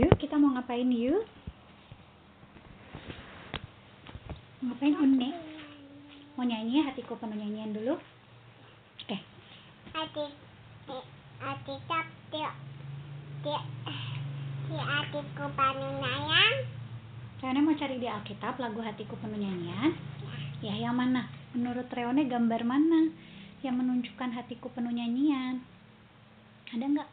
Yuk, kita mau ngapain yuk? Ngapain Une? Mau nyanyi hatiku penuh nyanyian dulu? Oke. Hati hati cap tiap si hatiku paling sayang. Reone mau cari di Alkitab lagu hatiku penuh nyanyian. Ya, yang mana? Menurut Reone gambar mana yang menunjukkan hatiku penuh nyanyian? Ada nggak?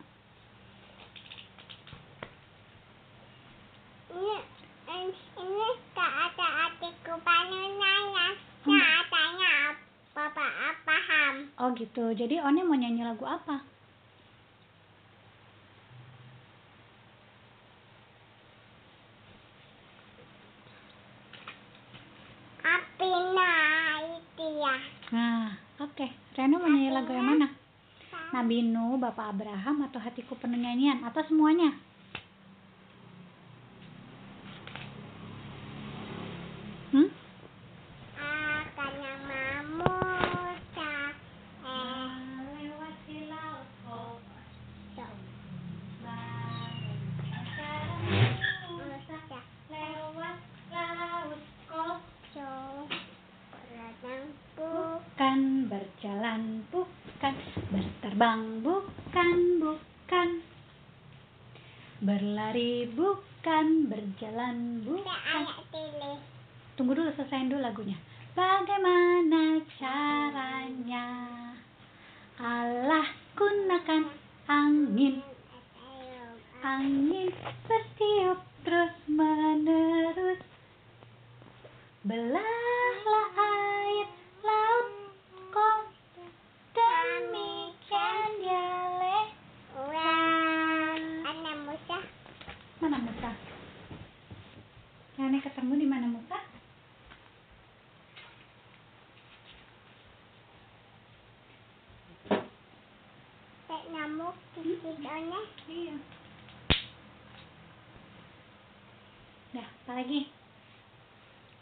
Ini ini tak ada hatiku paling sayang. Hmm. Katanya apa apa paham. Oh gitu. Jadi One mau nyanyi lagu apa? Apina itu ya. Nah, oke. Reone mau nyanyi lagu yang mana? Nabi Nuh, Bapak Abraham, atau Hatiku Penuh Nyanyian, atau semuanya? Bukan. Berlari bukan berjalan Bukan. Tunggu dulu selesaiin dulu lagunya. Bagaimana caranya? Allah gunakan angin. Angin bertiup terus menerus. Belahlah air laut kau demikian dia leh Uang Anak Musa mana Musa Nenek ketemu di mana Musa Tak nyamuk di sidonnya iya. Dah apa lagi?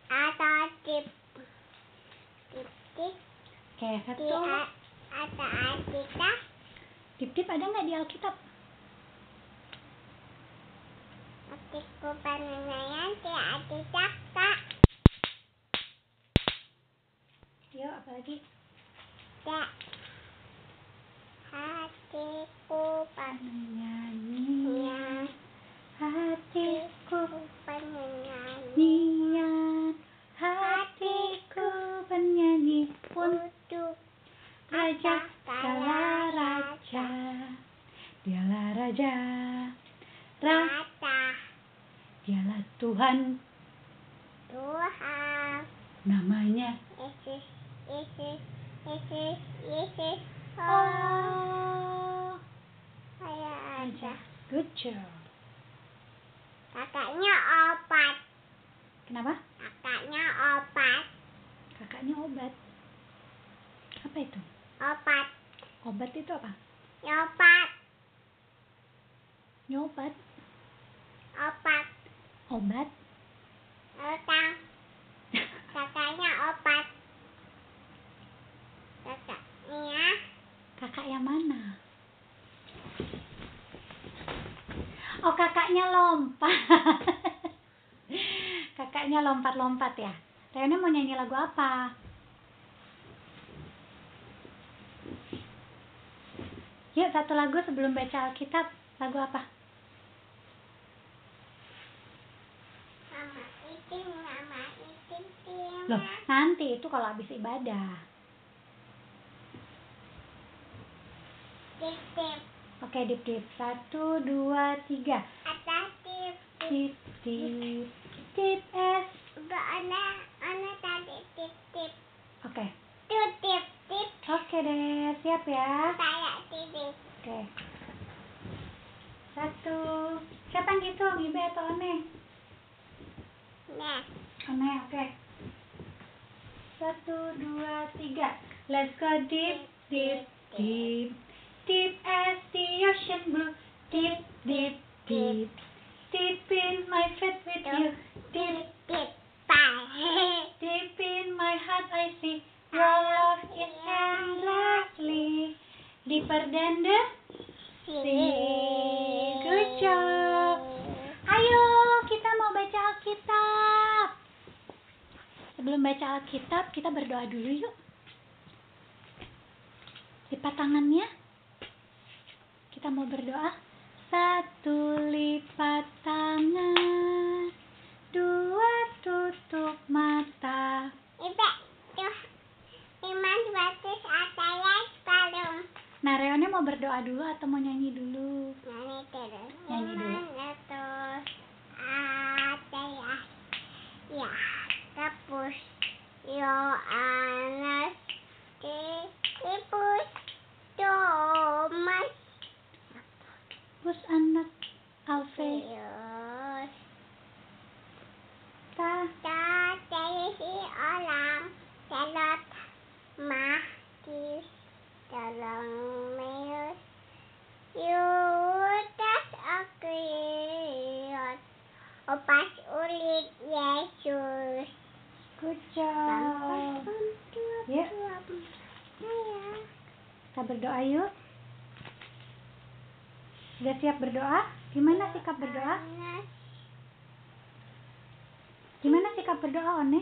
Atau tip Tip tip oke satu. A- Atau kita tip-tip ada nggak di Alkitab Hatiku penenangan Di hati cakak yuk apa lagi? Tak Hatiku nyanyi penenangan hatiku penenangan Nian hatiku bernyanyi untuk Raja segala raja. Dialah Raja. Ra Rata Dialah Tuhan. Tuhan. Namanya Yesus Yesus Yesus Yesus. Oh. Saya ada. Good job. Kakaknya opat Kenapa? Kakaknya opat Kakaknya obat. Apa itu? Opat Obat itu apa? Opat Nyobat Opat Obat? Kakaknya opat. Kakaknya? Kakak yang mana? Oh kakaknya lompat. Kakaknya lompat-lompat ya? Reone mau nyanyi lagu apa? Yuk satu lagu sebelum baca Alkitab. Lagu apa? Mama itim Mama itim tim Loh nanti itu kalau habis ibadah. Tip tip Oke dip dip. Satu dua tiga. Atas tip Dip. Dip Dip. Es. Enggak ana Ana tadi tip tip Oke. Tuh tip tip Oke deh siap ya. Saya tip Oke. Satu. Siapa yang hitung? Ibe atau One? Nah One, oke. Satu, dua, tiga. Let's go deep, deep, deep. Deep as the ocean blue. Deep, deep, deep. Deep in my faith with you. Deep, Bye deep in my heart I see. Your love is endlessly deeper than the sea. Good job. Sebelum baca Alkitab, kita berdoa dulu yuk. Lipat tangannya. Kita mau berdoa. Satu lipat tangan. Dua tutup mata. Iman separuh. Nah, Reone mau berdoa dulu atau mau nyanyi dulu? Nyanyi terus. Nyanyi dulu. Iman ataya. Ya, Tapos, yung anas, eh, Thomas. Who's anak, Alfred? Yes. Ta. Ta, tayo si Alam. Berdoa yuk. Sudah siap berdoa? Gimana sikap berdoa? Gimana sikap berdoa, One?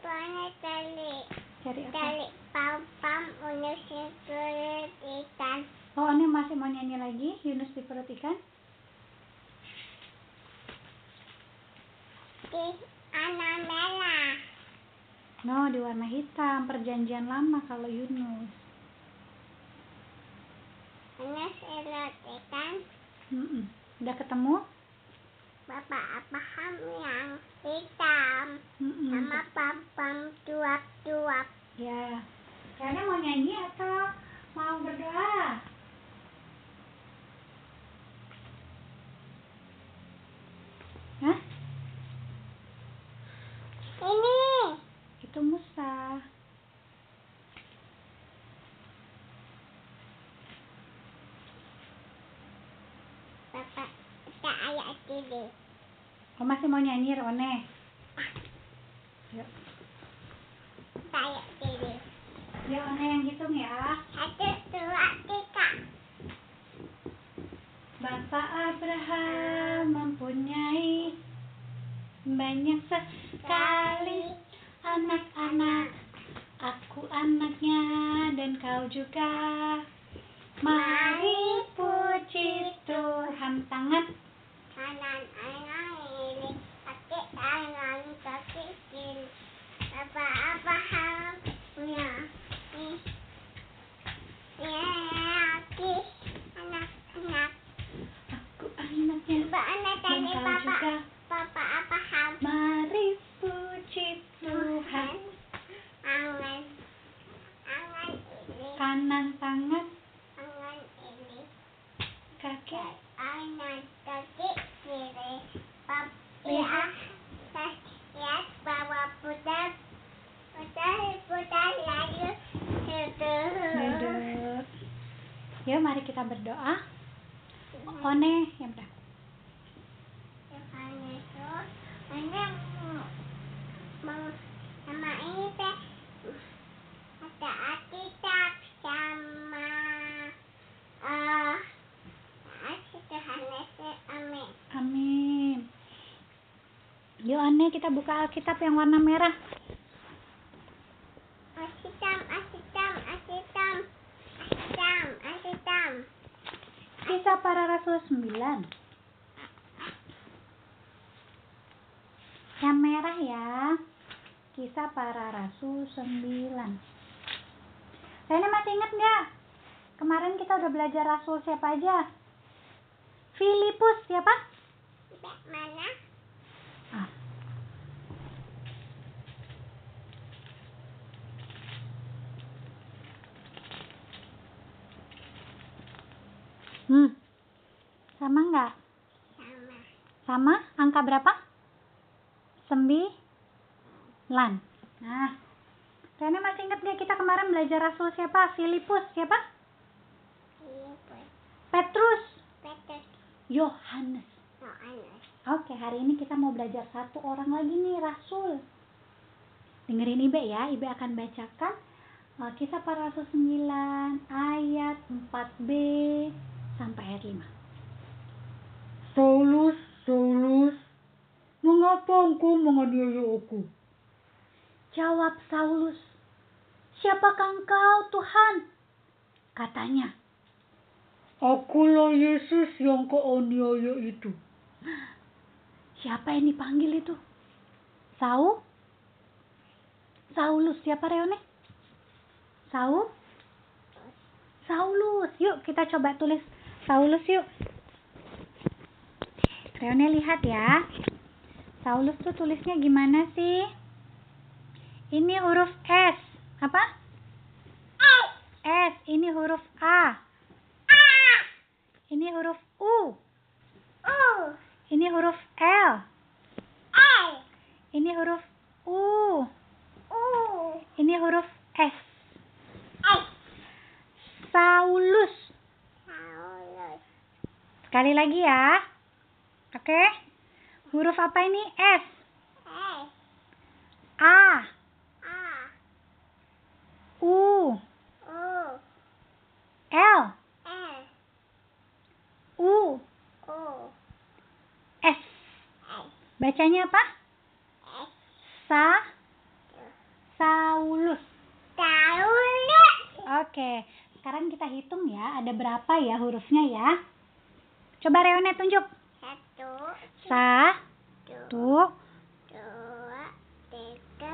Panas tali Cari apa? tali pam pam unusin kulit ikan Oh, One masih mau nyanyi lagi? Yunus di perut ikan? di anak merah. No, di warna hitam. Perjanjian lama kalau Yunus. Selot ikan Mm-mm. Udah ketemu? Bapak Abraham yang hitam Mm-mm. sama pam-pam tuap-tuap. Ya. Karena mau nyanyi atau mau berdoa? Hah? Ini Itu Musa. Bapak tak ini. Oh, masih mau nyanyi, Rone? Yuk. Tak ayat ini. Ya, One yang hitung ya. Satu, dua, tiga. Bapak Abraham mempunyai banyak sekali anak-anak. Aku anaknya dan kau juga. Mari puji Tuhan tangan. Kanan anak ini pakai tangan kaki kiri. Bapak Abraham punya ini. Ya, laki anak-anak. Aku anaknya Bapak anak tadi Bapak. Bapak Abraham. Mari puji Tuhan. Angan. Angan ini. Kanan tangan, Angan ini. kaki. Angan kaki kiri. Bap Lihat. ya. Lihat bawa putar. Putar, putar lalu. Duduk. Duduk. Yuk, mari kita berdoa. One, ya udah. Tuhan Yesus, ini mau sama ini teh ada Alkitab sama eh kasih Tuhan Yesus, amin. Amin. Yuk, Ane, kita buka Alkitab yang warna merah. Asitam, asitam, asitam, asitam, asitam. Kisah para Rasul 9. Yang merah ya. Kisah para Rasul 9. Rena masih ingat nggak? Kemarin kita udah belajar Rasul siapa aja? Filipus siapa? Mana? Ah. Hmm. Sama nggak? Sama. Sama? Angka berapa? Sembilan. Nah, Rene masih ingat nggak kita kemarin belajar Rasul siapa? Filipus siapa? Filipus. Petrus. Petrus. Yohanes. Yohanes. Oke, hari ini kita mau belajar satu orang lagi nih, Rasul. Dengerin Ibe ya, Ibe akan bacakan uh, kisah para Rasul 9 ayat 4b sampai ayat 5. Saulus, Saulus, mengapa engkau menganiaya aku? Jawab Saulus, Siapakah engkau Tuhan? Katanya, Akulah Yesus yang kau aniaya itu. Siapa yang dipanggil itu? Saul? Saulus, siapa Reone? Saul? Saulus, yuk kita coba tulis Saulus yuk. Reone lihat ya. Saulus tuh tulisnya gimana sih? Ini huruf S. Apa? S. Ini huruf A. A. Ini huruf U. U. Ini huruf L. L. Ini huruf U. U. Ini huruf S. S. Saulus. Saulus. Sekali lagi ya. Oke. Huruf apa ini? S. S. A. A. U. U. L. L. U. U. S. S. Bacanya apa? S. Sa. Saulus. Saulus. Oke. Sekarang kita hitung ya. Ada berapa ya hurufnya ya? Coba Reone tunjuk. Satu. Sa. Dua. Tu. Dua. Tiga.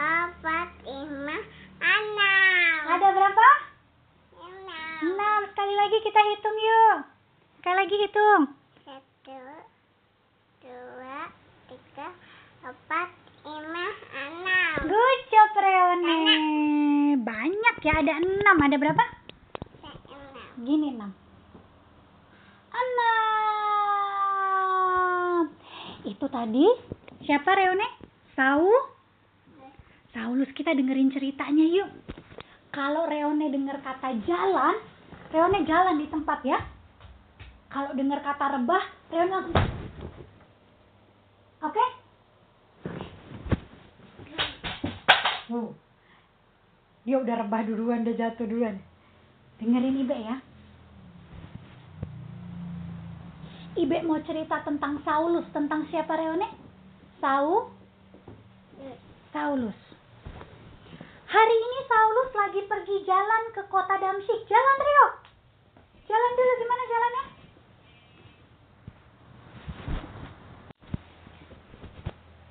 Empat. Lima. Enam. Ada berapa? Enam. Enam. Sekali lagi kita hitung yuk. Sekali lagi hitung. Satu. Dua. Tiga. Empat. Lima. Enam. Good job Reone. Banyak ya. Ada enam. Ada berapa? Enam. Gini enam. Enam. Itu tadi siapa Reone? Sau? Saulus kita dengerin ceritanya yuk. Kalau Reone dengar kata jalan, Reone jalan di tempat ya. Kalau dengar kata rebah, Reone. Oke? Wow. Dia udah rebah duluan, udah jatuh duluan. Dengerin Ibe ya. Ibe mau cerita tentang Saulus, tentang siapa Reone? Sau? Saulus. Hari ini Saulus lagi pergi jalan ke kota Damsyik. Jalan Rio. Jalan dulu gimana jalannya?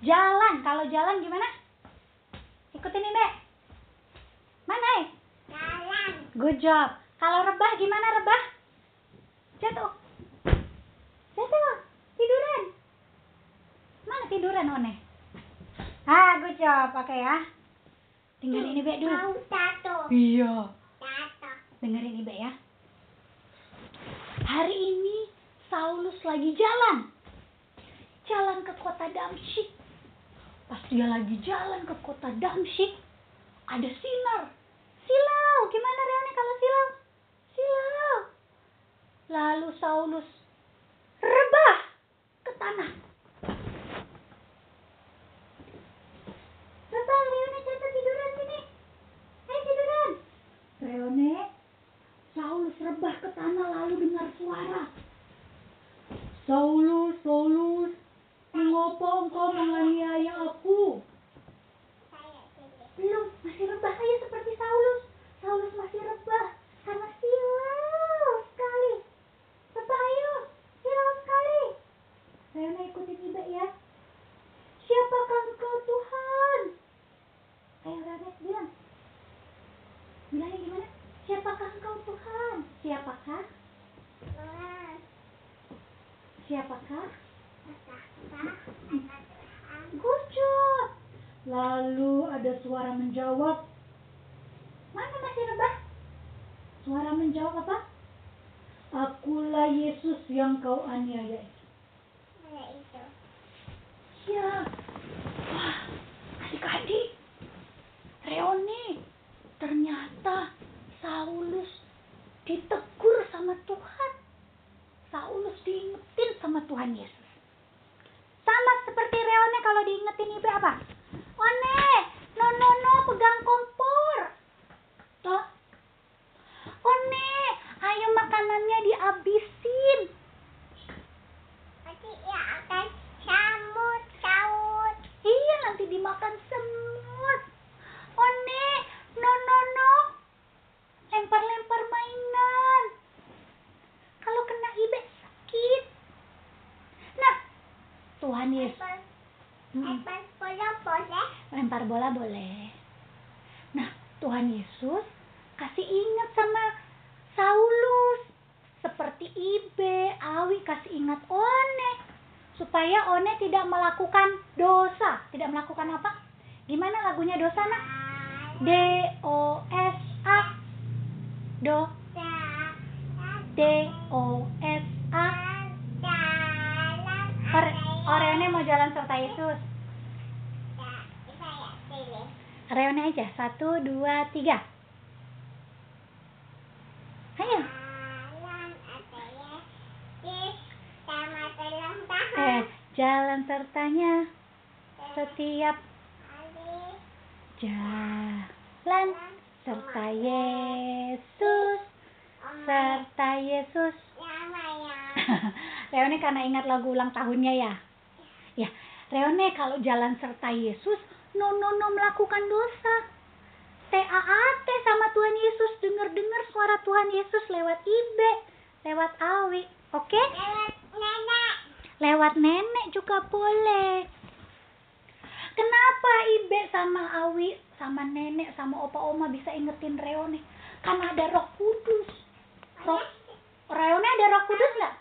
Jalan. Kalau jalan gimana? Ikutin Ibe. Mana eh? Jalan. Good job. Kalau rebah gimana rebah? Jatuh. Jatuh. Tiduran. Mana tiduran One? Ah, good job. Oke ya. Dengerin ini Be dulu. Mau satu. Iya. Satu. Dengerin Ibe ya. Hari ini Saulus lagi jalan. Jalan ke kota Damsyik. Pas dia lagi jalan ke kota Damsyik, ada sinar. Silau, gimana Reone kalau silau? Silau. Lalu Saulus rebah ke tanah. Rebah, Reone jatuh tiduran sini. Ayo tiduran. Reone, Saulus rebah ke tanah lalu dengar suara. Saulus, Saulus, mengapa engkau menganiaya aku? Belum, masih rebah aja seperti Saulus. Saulus masih rebah karena silau sekali. Rebah ayo, silau sekali. Reona ikutin Ibe ya. Siapakah engkau Tuhan? Ayo Reona bilang. Bilangnya gimana? Siapakah engkau Tuhan? Siapakah? Tuhan. Siapakah? Betapa Tuhan. Good job. Lalu ada suara menjawab. Mana masih rebah? Suara menjawab apa? Akulah Yesus yang kau aniaya. Ada itu. Ya. Wah, adik-adik. Reoni. Ternyata Saulus ditegur sama Tuhan. Saulus diingetin sama Tuhan Yesus. Sama seperti Reone kalau diingetin ibu apa? One, no no no, pegang kompor. Toh? One, ayo makanannya dihabisin. Nanti ya akan samut saut. Iya, nanti dimakan semut lempar-lempar mainan. Kalau kena ibe sakit. Nah, Tuhan Yesus. Lempar, hmm. lempar bola boleh? Lempar bola boleh. Nah, Tuhan Yesus kasih ingat sama Saulus seperti Ibe, Awi kasih ingat One supaya One tidak melakukan dosa, tidak melakukan apa? Gimana lagunya dosa nak? D O S Do D O S A. Ore Oreone mau jalan serta Yesus. Reone aja. Satu dua tiga. Ayo. Eh jalan sertanya setiap jalan serta Yesus. Serta Yesus. Reone karena ingat lagu ulang tahunnya ya? Ya. Reone kalau jalan serta Yesus no no no melakukan dosa TAAT sama Tuhan Yesus. Dengar-dengar suara Tuhan Yesus lewat Ibe lewat Awi. Oke? Lewat nenek juga boleh Kenapa Ibe sama Awi sama nenek sama opa oma bisa ingetin Reone? Karena ada Roh Kudus. Roh, Reone ada Roh Kudus nggak?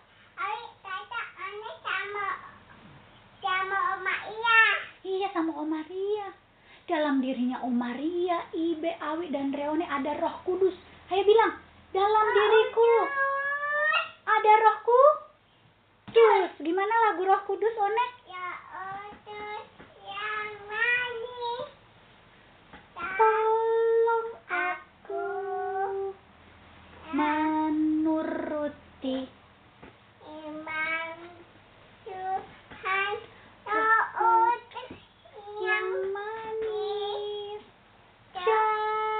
Iya sama Om Maria. Dalam dirinya Om Maria, Ibe, Awi dan Reone ada Roh Kudus. Ayo bilang, dalam diriku ada Roh Kudus. Gimana lagu Roh Kudus, One? Menuruti yang manis jadikanku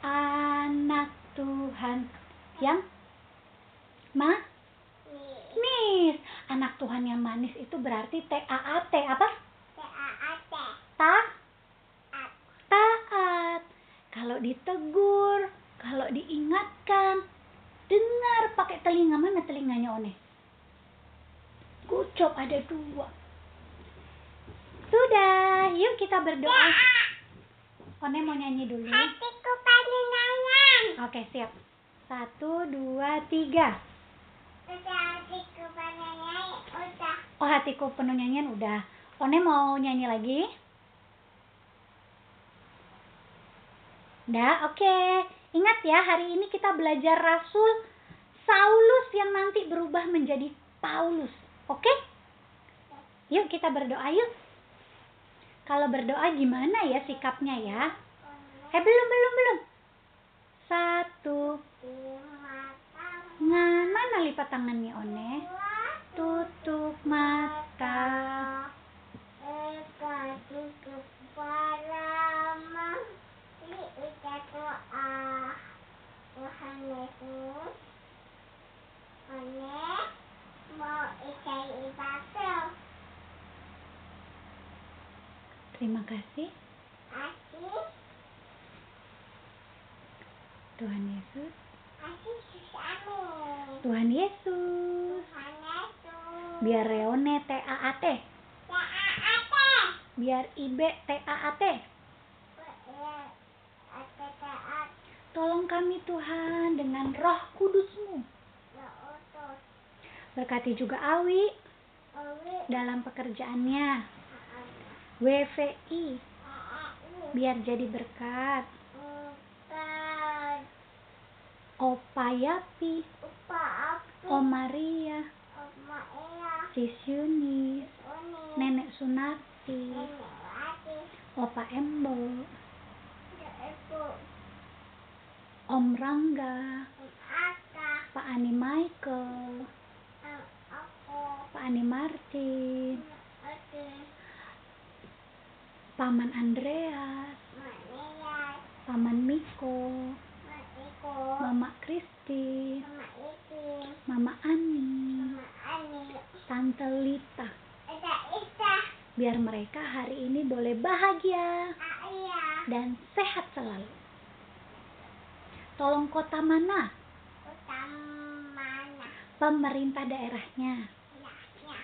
anak Tuhan. Yang manis. Anak Tuhan yang manis itu berarti T A A T apa ta taat kalau ditegur kalau diingatkan dengar pakai telinga one Kucop ada dua. Sudah yuk kita berdoa. One mau nyanyi dulu. Hatiku pengen nyanyi. oke siap. Satu dua tiga. Udah hatiku pengen nyanyi. Udah. oh hatiku penuh nyanyian udah. One mau nyanyi lagi? Udah, oke. Ingat ya, hari ini kita belajar Rasul Saulus yang nanti berubah menjadi Paulus. Oke? Yuk kita berdoa yuk. Kalau berdoa gimana ya sikapnya ya? Eh belum, belum, belum. Satu. Nah, mana lipat tangannya, One? Tutup mata. Tuhan Yesus, Terima kasih, Asih, Tuhan Yesus. Tuhan Yesus. Biar Reone T-A-A-T. Ya, apa? Biar Ibe T-A-A-T. Ya, ada taat. Tolong kami Tuhan dengan roh kudusmu. Berkati juga Awi dalam pekerjaannya. WVI biar jadi berkat. Bukan. Opa Yapi, Upa api. Om Maria, Oma iya. Sis Yunis, Uni. Nenek Wati. Opa Embo. Om Rangga. Pak Ani Michael, Om aku. Pak Ani Martin, Oke. Paman Andreas. Paman Miko. Mama Kristi. Mama Ani. Tante Lita. Biar mereka hari ini boleh bahagia dan sehat selalu. Tolong kota mana? Pemerintah daerahnya. Ya, ya.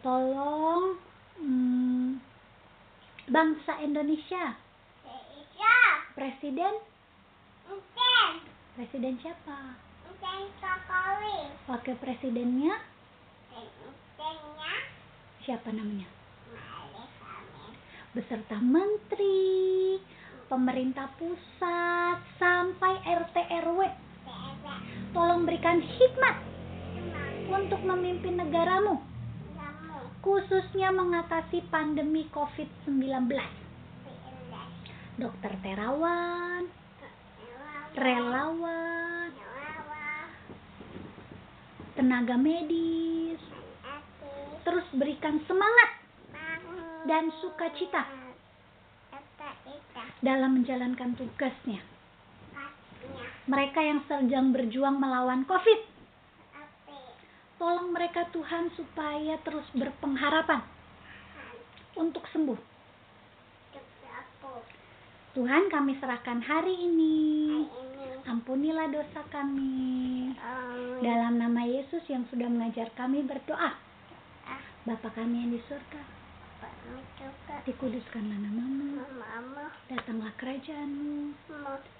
Tolong hmm, bangsa Indonesia. Bisa. Presiden, Mungkin. presiden siapa? Mungkin Jokowi. Wakil presidennya Mungkinnya siapa namanya? Beserta menteri, pemerintah pusat, sampai RT RW. Tolong berikan hikmat untuk memimpin negaramu. Khususnya mengatasi pandemi COVID-19. Tidak. Dokter terawan, relawan, tenaga medis, terus berikan semangat dan sukacita dalam menjalankan tugasnya. Mereka yang sedang berjuang melawan COVID, tolong mereka Tuhan supaya terus berpengharapan untuk sembuh. Tuhan kami serahkan hari ini. Ampunilah dosa kami. Dalam nama Yesus yang sudah mengajar kami berdoa. Bapa kami yang di surga, dikuduskanlah namamu, datanglah kerajaanmu,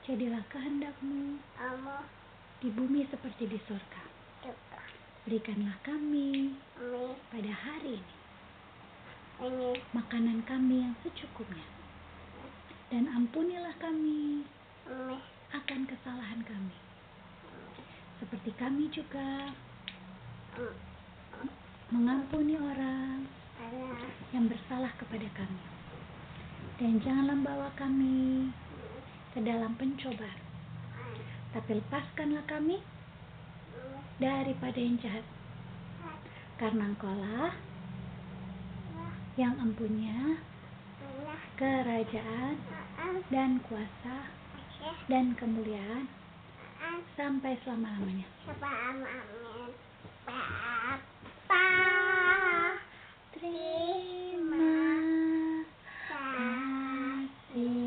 jadilah kehendakmu di bumi seperti di surga. Berikanlah kami pada hari ini makanan kami yang secukupnya. Dan ampunilah kami akan kesalahan kami. Seperti kami juga mengampuni orang yang bersalah kepada kami. Dan janganlah bawa kami ke dalam pencobaan. Tapi lepaskanlah kami daripada yang jahat. Karena engkaulah yang empunya kerajaan dan kuasa dan kemuliaan sampai selama-lamanya. Terima kasih